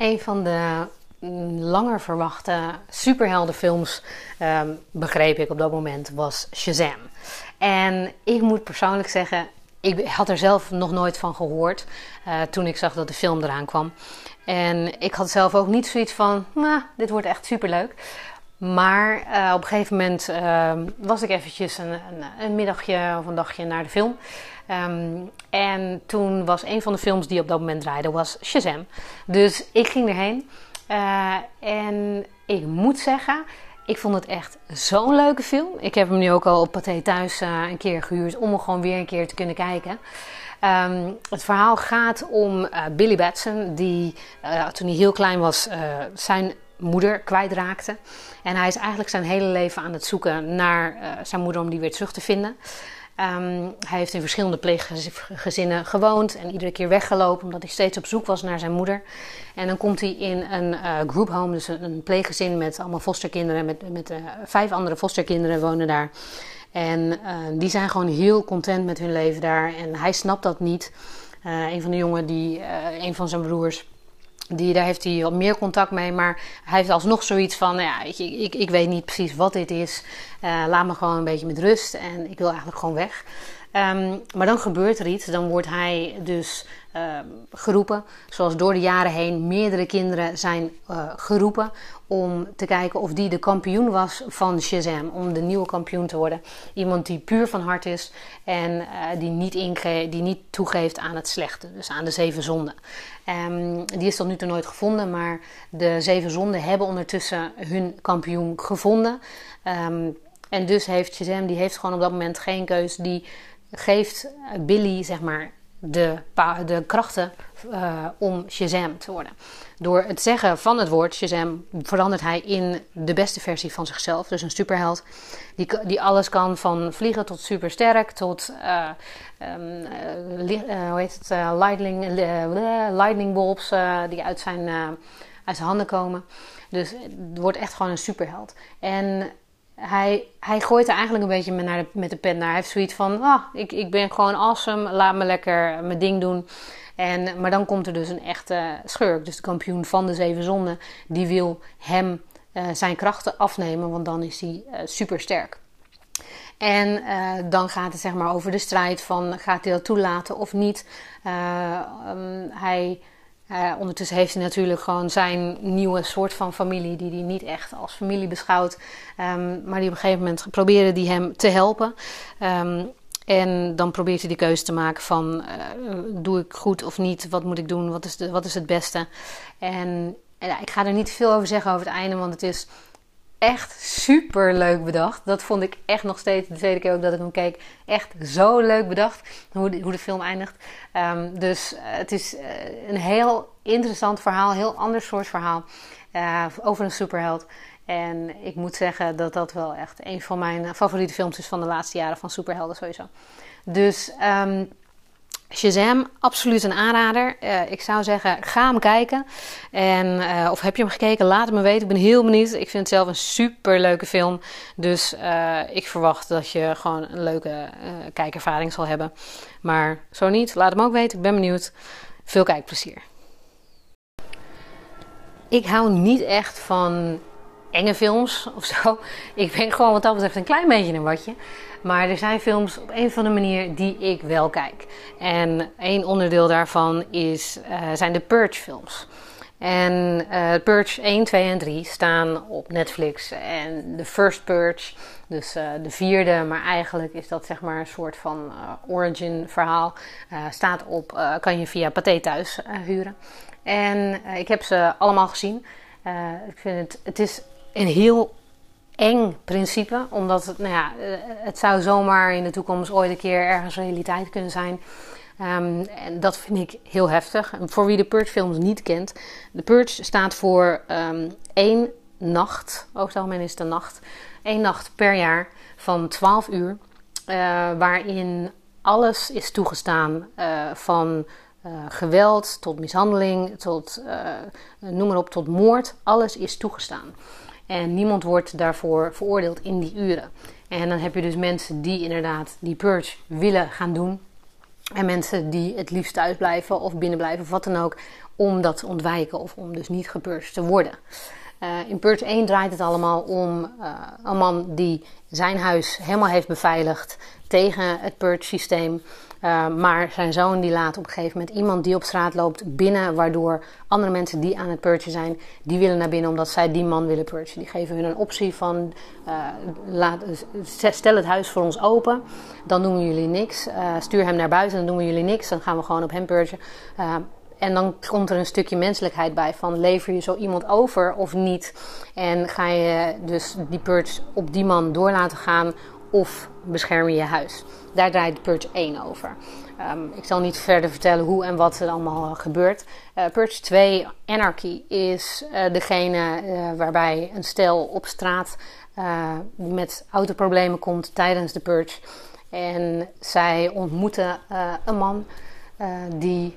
Een van de mm, langer verwachte superheldenfilms, ehm, begreep ik op dat moment, was Shazam. En ik moet persoonlijk zeggen, ik had er zelf nog nooit van gehoord uh, toen ik zag dat de film eraan kwam. En ik had zelf ook niet zoiets van, nou, dit wordt echt superleuk. Maar uh, op een gegeven moment uh, was ik eventjes een, een, een, middagje of een dagje naar de film. Um, en toen was een van de films die op dat moment draaide, was Shazam. Dus ik ging erheen. Uh, en ik moet zeggen, ik vond het echt zo'n leuke film. Ik heb hem nu ook al op Pathé thuis een keer gehuurd om hem gewoon weer een keer te kunnen kijken. Um, het verhaal gaat om Billy Batson, die toen hij heel klein was, zijn moeder kwijtraakte. En hij is eigenlijk zijn hele leven aan het zoeken naar zijn moeder om die weer terug te vinden. Um, hij heeft in verschillende pleeggezinnen gewoond en iedere keer weggelopen omdat hij steeds op zoek was naar zijn moeder. En dan komt hij in een uh, group home, dus een, pleeggezin met allemaal fosterkinderen, met, met uh, vijf andere fosterkinderen wonen daar. En die zijn gewoon heel content met hun leven daar. En hij snapt dat niet. Een van de jongen, die, een van zijn broers, die, daar heeft hij wat meer contact mee. Maar hij heeft alsnog zoiets van: nou ja, ik, ik, ik weet niet precies wat dit is. laat me gewoon een beetje met rust. En ik wil eigenlijk gewoon weg. Um, maar dan gebeurt er iets. Dan wordt hij dus uh, geroepen. Zoals door de jaren heen meerdere kinderen zijn uh, geroepen. Om te kijken of die de kampioen was van Shazam. Om de nieuwe kampioen te worden. Iemand die puur van hart is. En uh, die, niet die niet toegeeft aan het slechte. Dus aan de zeven zonden. Um, die is tot nu toe nooit gevonden. Maar de zeven zonden hebben ondertussen hun kampioen gevonden. En dus heeft Shazam, die heeft gewoon op dat moment geen keus. Die geeft Billy, zeg maar, de, de krachten uh, om Shazam te worden. Door het zeggen van het woord Shazam verandert hij in de beste versie van zichzelf. Dus een superheld die, die alles kan van vliegen tot supersterk tot lightning, lightning bulbs die uit zijn, uit zijn handen komen. Dus het wordt echt gewoon een superheld. En hij, hij gooit er eigenlijk een beetje met, naar de, met de pen naar. Hij heeft zoiets van: ah, ik, ik ben gewoon awesome, laat me lekker mijn ding doen. En, maar dan komt er dus een echte schurk, dus de kampioen van de zeven zonden, die wil hem uh, zijn krachten afnemen, want dan is hij uh, super sterk. En uh, dan gaat het zeg maar over de strijd van gaat hij dat toelaten of niet. Um, hij uh, ondertussen heeft hij natuurlijk gewoon zijn nieuwe soort van familie, die hij niet echt als familie beschouwt. Um, maar die op een gegeven moment proberen die hem te helpen. Um, en dan probeert hij die keuze te maken van, uh, doe ik goed of niet? Wat moet ik doen? Wat is, de, wat is het beste? En, en ik ga er niet veel over zeggen over het einde, want het is echt super leuk bedacht. Dat vond ik echt nog steeds de tweede keer ook dat ik hem keek. Echt zo leuk bedacht hoe de, hoe de film eindigt. Um, dus uh, het is uh, een heel interessant verhaal, heel ander soort verhaal uh, over een superheld. En ik moet zeggen dat dat wel echt een van mijn favoriete films is van de laatste jaren van superhelden sowieso. Dus um, Shazam, absoluut een aanrader. Uh, ik zou zeggen, ga hem kijken. En, uh, of heb je hem gekeken? Laat het me weten. Ik ben heel benieuwd. Ik vind het zelf een super leuke film. Dus uh, ik verwacht dat je gewoon een leuke kijkervaring zal hebben. Maar zo niet, laat hem ook weten. Ik ben benieuwd. Veel kijkplezier. Ik hou niet echt van enge films of zo. Ik ben gewoon wat dat betreft een klein beetje een watje. Maar er zijn films op een of andere manier die ik wel kijk. En één onderdeel daarvan is, uh, zijn de Purge films. En uh, Purge 1, 2 en 3 staan op Netflix. En de First Purge, dus uh, de vierde, maar eigenlijk is dat zeg maar een soort van origin verhaal, staat op, kan je via Pathé thuis huren. En ik heb ze allemaal gezien. ik vind het, het is een heel eng principe. Omdat het, nou ja, eh, het zou zomaar in de toekomst ooit een keer ergens realiteit kunnen zijn. Um, en dat vind ik heel heftig. En voor wie de Purge films niet kent. De Purge staat voor um, één nacht. Over het algemeen is het een nacht. één nacht per jaar van 12 uur. Uh, waarin alles is toegestaan. Uh, van geweld tot mishandeling. Tot noem maar op, tot moord. Alles is toegestaan. En niemand wordt daarvoor veroordeeld in die uren. En dan heb je dus mensen die inderdaad die purge willen gaan doen. En mensen die het liefst thuis blijven of binnen blijven of wat dan ook. om dat te ontwijken of om dus niet gepurged te worden. in Purge 1 draait het allemaal om een man die zijn huis helemaal heeft beveiligd tegen het Purge systeem. Uh, maar zijn zoon die laat op een gegeven moment iemand die op straat loopt binnen, waardoor andere mensen die aan het purgen zijn, die willen naar binnen omdat zij die man willen purgen. Die geven hun een optie van uh, laat, stel het huis voor ons open, dan doen we jullie niks. Uh, stuur hem naar buiten, dan doen we jullie niks. Dan gaan we gewoon op hem purgen. En dan komt er een stukje menselijkheid bij van lever je zo iemand over of niet. En ga je dus die purge op die man door laten gaan of bescherm je huis. Daar draait Purge 1 over. Um, ik zal niet verder vertellen hoe en wat er allemaal gebeurt. Uh, Purge 2, Anarchy, is uh, degene waarbij een stel op straat met autoproblemen komt tijdens de Purge. En zij ontmoeten een man die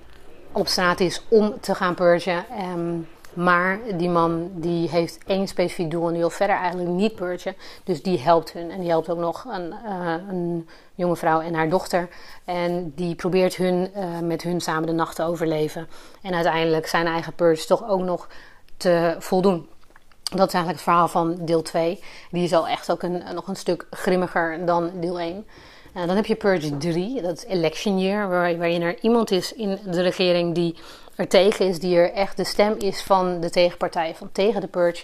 op straat is om te gaan purgen. Um, maar die man die heeft één specifiek doel en die wil verder eigenlijk niet purgen. Dus die helpt hun. En die helpt ook nog een, uh, een jonge vrouw en haar dochter. En die probeert hun uh, met hun samen de nacht te overleven. En uiteindelijk zijn eigen purge toch ook nog te voldoen. Dat is eigenlijk het verhaal van deel 2. Die is al echt ook een, nog een stuk grimmiger dan deel 1. Uh, dan heb je Purge 3, dat is Election Year, waar, waarin er iemand is in de regering die er tegen is, die er echt de stem is van de tegenpartij, van tegen de purge.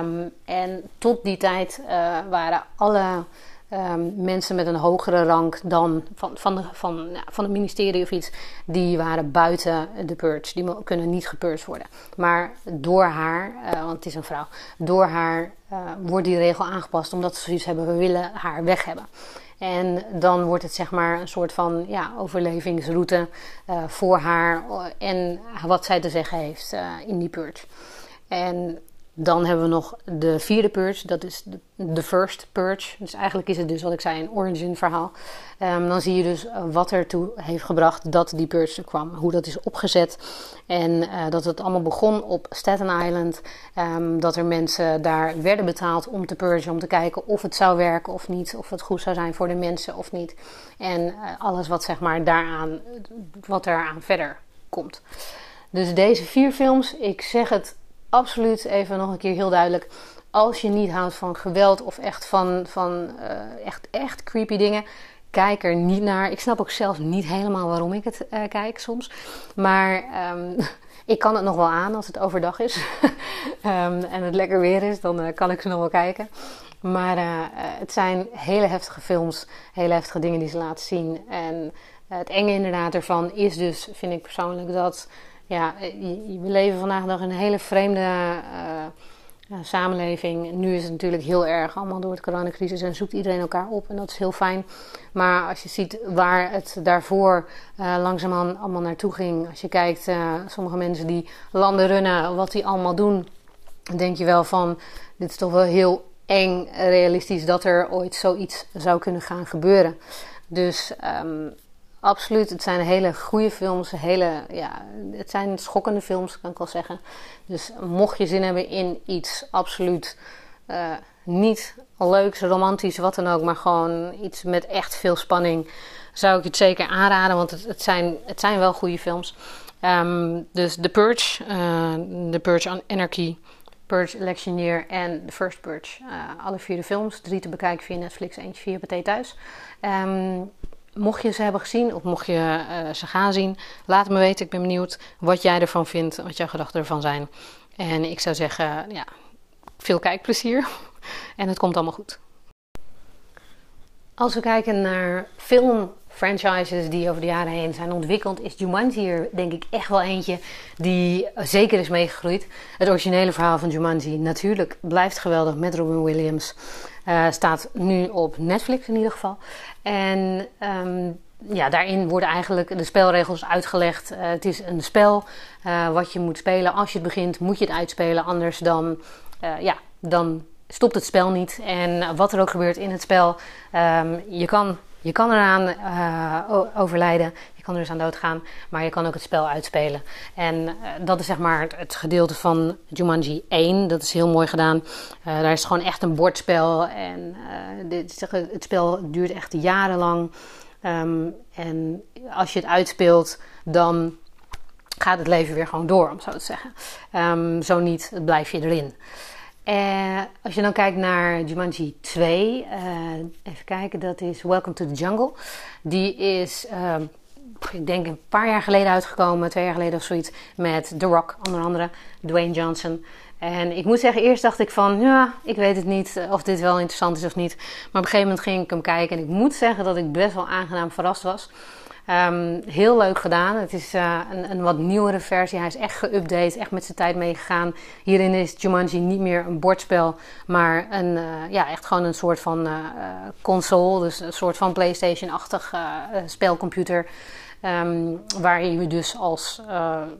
Um, en tot die tijd uh, waren alle um, mensen met een hogere rank dan van, van, van, ja, van het ministerie of iets, die waren buiten de purge. Die kunnen niet gepurged worden. Maar door haar, uh, want het is een vrouw, door haar uh, wordt die regel aangepast omdat ze zoiets hebben, we willen haar weg hebben. En dan wordt het zeg maar een soort van ja, overlevingsroute uh, voor haar en wat zij te zeggen heeft uh, in die purge. En dan hebben we nog de vierde purge, dat is de, first purge. Dus eigenlijk is het dus wat ik zei een origin verhaal. Um, dan zie je dus wat ertoe heeft gebracht dat die purge er kwam. Hoe dat is opgezet. En uh, dat het allemaal begon op Staten Island. Um, dat er mensen daar werden betaald om te purgen. Om te kijken of het zou werken of niet. Of het goed zou zijn voor de mensen of niet. En uh, alles wat zeg maar daaraan, wat eraan verder komt. Dus deze vier films, ik zeg het absoluut even nog een keer heel duidelijk. Als je niet houdt van geweld of echt van, van uh, echt, echt creepy dingen, kijk er niet naar. Ik snap ook zelf niet helemaal waarom ik het uh, kijk soms. Maar um, ik kan het nog wel aan als het overdag is. um, en het lekker weer is, dan uh, kan ik ze nog wel kijken. Maar het zijn hele heftige films, hele heftige dingen die ze laten zien. En het enge inderdaad ervan is dus, vind ik persoonlijk, dat ja, we leven vandaag nog een hele vreemde uh, samenleving. Nu is het natuurlijk heel erg, allemaal door het coronacrisis en zoekt iedereen elkaar op en dat is heel fijn. Maar als je ziet waar het daarvoor uh, langzaamaan allemaal naartoe ging, als je kijkt, uh, sommige mensen die landen runnen, wat die allemaal doen, dan denk je wel van, dit is toch wel heel eng realistisch dat er ooit zoiets zou kunnen gaan gebeuren. Dus um, Absoluut, het zijn hele goede films. Hele, ja, het zijn schokkende films, kan ik wel zeggen. Dus mocht je zin hebben in iets absoluut uh, niet leuks, romantisch, wat dan ook, maar gewoon iets met echt veel spanning, zou ik het zeker aanraden, want het, het zijn, het zijn wel goede films. Um, dus The Purge, uh, The Purge on Anarchy, Purge Election Year en The First Purge. Uh, alle vier de films, drie te bekijken via Netflix, eentje via Pathé Thuis. Um, mocht je ze hebben gezien of mocht je uh, ze gaan zien, laat me weten. Ik ben benieuwd wat jij ervan vindt, wat jouw gedachten ervan zijn. En ik zou zeggen, ja, veel kijkplezier en het komt allemaal goed. Als we kijken naar filmfranchises die over de jaren heen zijn ontwikkeld, is Jumanji hier denk ik echt wel eentje die zeker is meegegroeid. Het originele verhaal van Jumanji natuurlijk blijft geweldig met Robin Williams. Uh, staat nu op Netflix in ieder geval. En um, ja, daarin worden eigenlijk de spelregels uitgelegd. Uh, het is een spel uh, wat je moet spelen. Als je het begint, moet je het uitspelen. Anders dan, ja, dan stopt het spel niet. En wat er ook gebeurt in het spel, um, je kan je kan eraan uh, overlijden, je kan er dus aan doodgaan, maar je kan ook het spel uitspelen. En uh, dat is zeg maar het, gedeelte van Jumanji 1. Dat is heel mooi gedaan. Uh, daar is gewoon echt een bordspel en dit, het spel duurt echt jarenlang. Um, en als je het uitspeelt, dan gaat het leven weer gewoon door, om zo te zeggen. Ehm, zo niet, blijf je erin. Uh, als je dan kijkt naar Jumanji 2, uh, even kijken, dat is Welcome to the Jungle. Die is, uh, ik denk een paar jaar geleden uitgekomen, twee jaar geleden of zoiets, met The Rock, onder andere, Dwayne Johnson. En ik moet zeggen, eerst dacht ik van, ja, ik weet het niet of dit wel interessant is of niet. Maar op een gegeven moment ging ik hem kijken en ik moet zeggen dat ik best wel aangenaam verrast was. Um, heel leuk gedaan. Het is uh, een, een, wat nieuwere versie. Hij is echt geüpdate, echt met zijn tijd meegegaan. Hierin is Jumanji niet meer een bordspel, maar een, uh, ja, echt gewoon een soort van uh, console. Dus een soort van PlayStation-achtig spelcomputer. Um, waar je dus als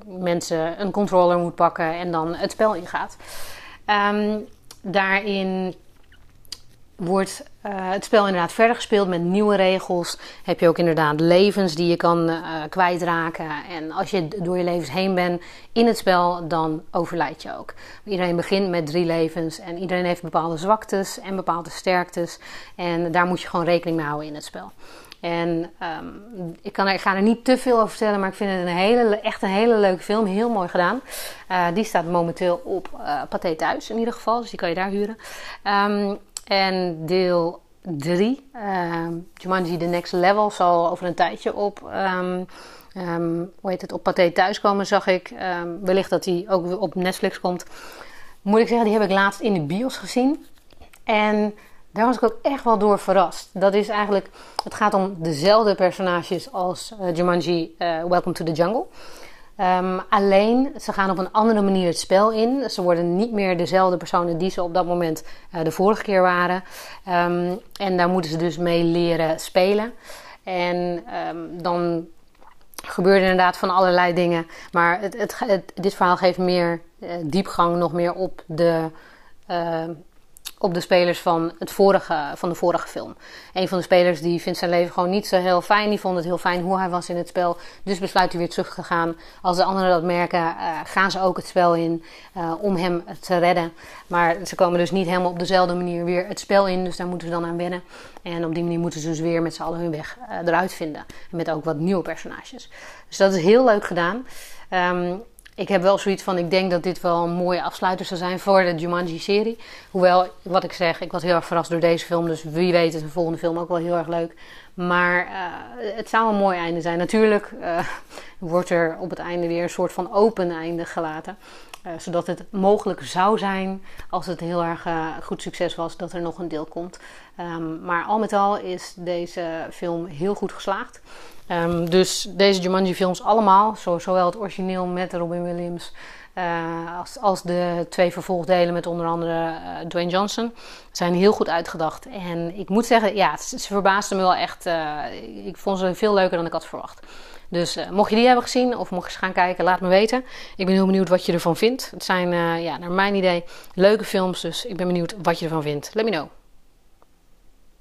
mensen een controller moet pakken en dan het spel ingaat. Um, daarin wordt uh, het spel inderdaad verder gespeeld met nieuwe regels. Heb je ook inderdaad levens die je kan uh, kwijtraken. En als je door je levens heen bent in het spel, dan overlijd je ook. Iedereen begint met drie levens en iedereen heeft bepaalde zwaktes en bepaalde sterktes. En daar moet je gewoon rekening mee houden in het spel. En um, ik, kan, ga er niet te veel over vertellen, maar ik vind het een hele, echt een hele leuke film. Heel mooi gedaan. Uh, die staat momenteel op uh, Pathé Thuis in ieder geval, dus die kan je daar huren. Um, en deel 3, uh, ehm, Jumanji The Next Level, zal over een tijdje op, um, um, hoe heet het, op Pathé thuiskomen, zag ik. wellicht dat die ook op Netflix komt. Moet ik zeggen, die heb ik laatst in de bios gezien. En daar was ik ook echt wel door verrast. Dat is eigenlijk, het gaat om dezelfde personages als uh, Jumanji uh, Welcome to the Jungle. Um, alleen, ze gaan op een andere manier het spel in. Ze worden niet meer dezelfde personen die ze op dat moment uh, de vorige keer waren. Um, en daar moeten ze dus mee leren spelen. En um, dan gebeuren inderdaad van allerlei dingen. Maar het, dit verhaal geeft meer uh, diepgang, nog meer op de uh, op de spelers van, het vorige, van de vorige film. Een van de spelers die vindt zijn leven gewoon niet zo heel fijn. Die vond het heel fijn hoe hij was in het spel. Dus besluit hij weer terug te gaan. Als de anderen dat merken, uh, gaan ze ook het spel in uh, om hem te redden. Maar ze komen dus niet helemaal op dezelfde manier weer het spel in. Dus daar moeten ze dan aan wennen. En op die manier moeten ze dus weer met z'n allen hun weg uh, eruit vinden. Met ook wat nieuwe personages. Dus dat is heel leuk gedaan. Um, ik heb wel zoiets van, ik denk dat dit wel een mooie afsluiter zou zijn voor de Jumanji-serie. Hoewel, wat ik zeg, ik was heel erg verrast door deze film. Dus wie weet is de volgende film ook wel heel erg leuk. Maar uh, het zou een mooi einde zijn. Natuurlijk uh, wordt er op het einde weer een soort van open einde gelaten. Uh, zodat het mogelijk zou zijn, als het heel erg goed succes was, dat er nog een deel komt. Um, maar al met al is deze film heel goed geslaagd. Um, dus deze Jumanji-films allemaal, zo, zowel het origineel met Robin Williams uh, als, als, de twee vervolgdelen met onder andere uh, Dwayne Johnson, zijn heel goed uitgedacht. En ik moet zeggen, ja, ze, verbaasden me wel echt. Uh, ik vond ze veel leuker dan ik had verwacht. Dus mocht je die hebben gezien of mocht je eens gaan kijken, laat me weten. Ik ben heel benieuwd wat je ervan vindt. Het zijn, ja, naar mijn idee, leuke films. Dus ik ben benieuwd wat je ervan vindt. Let me know.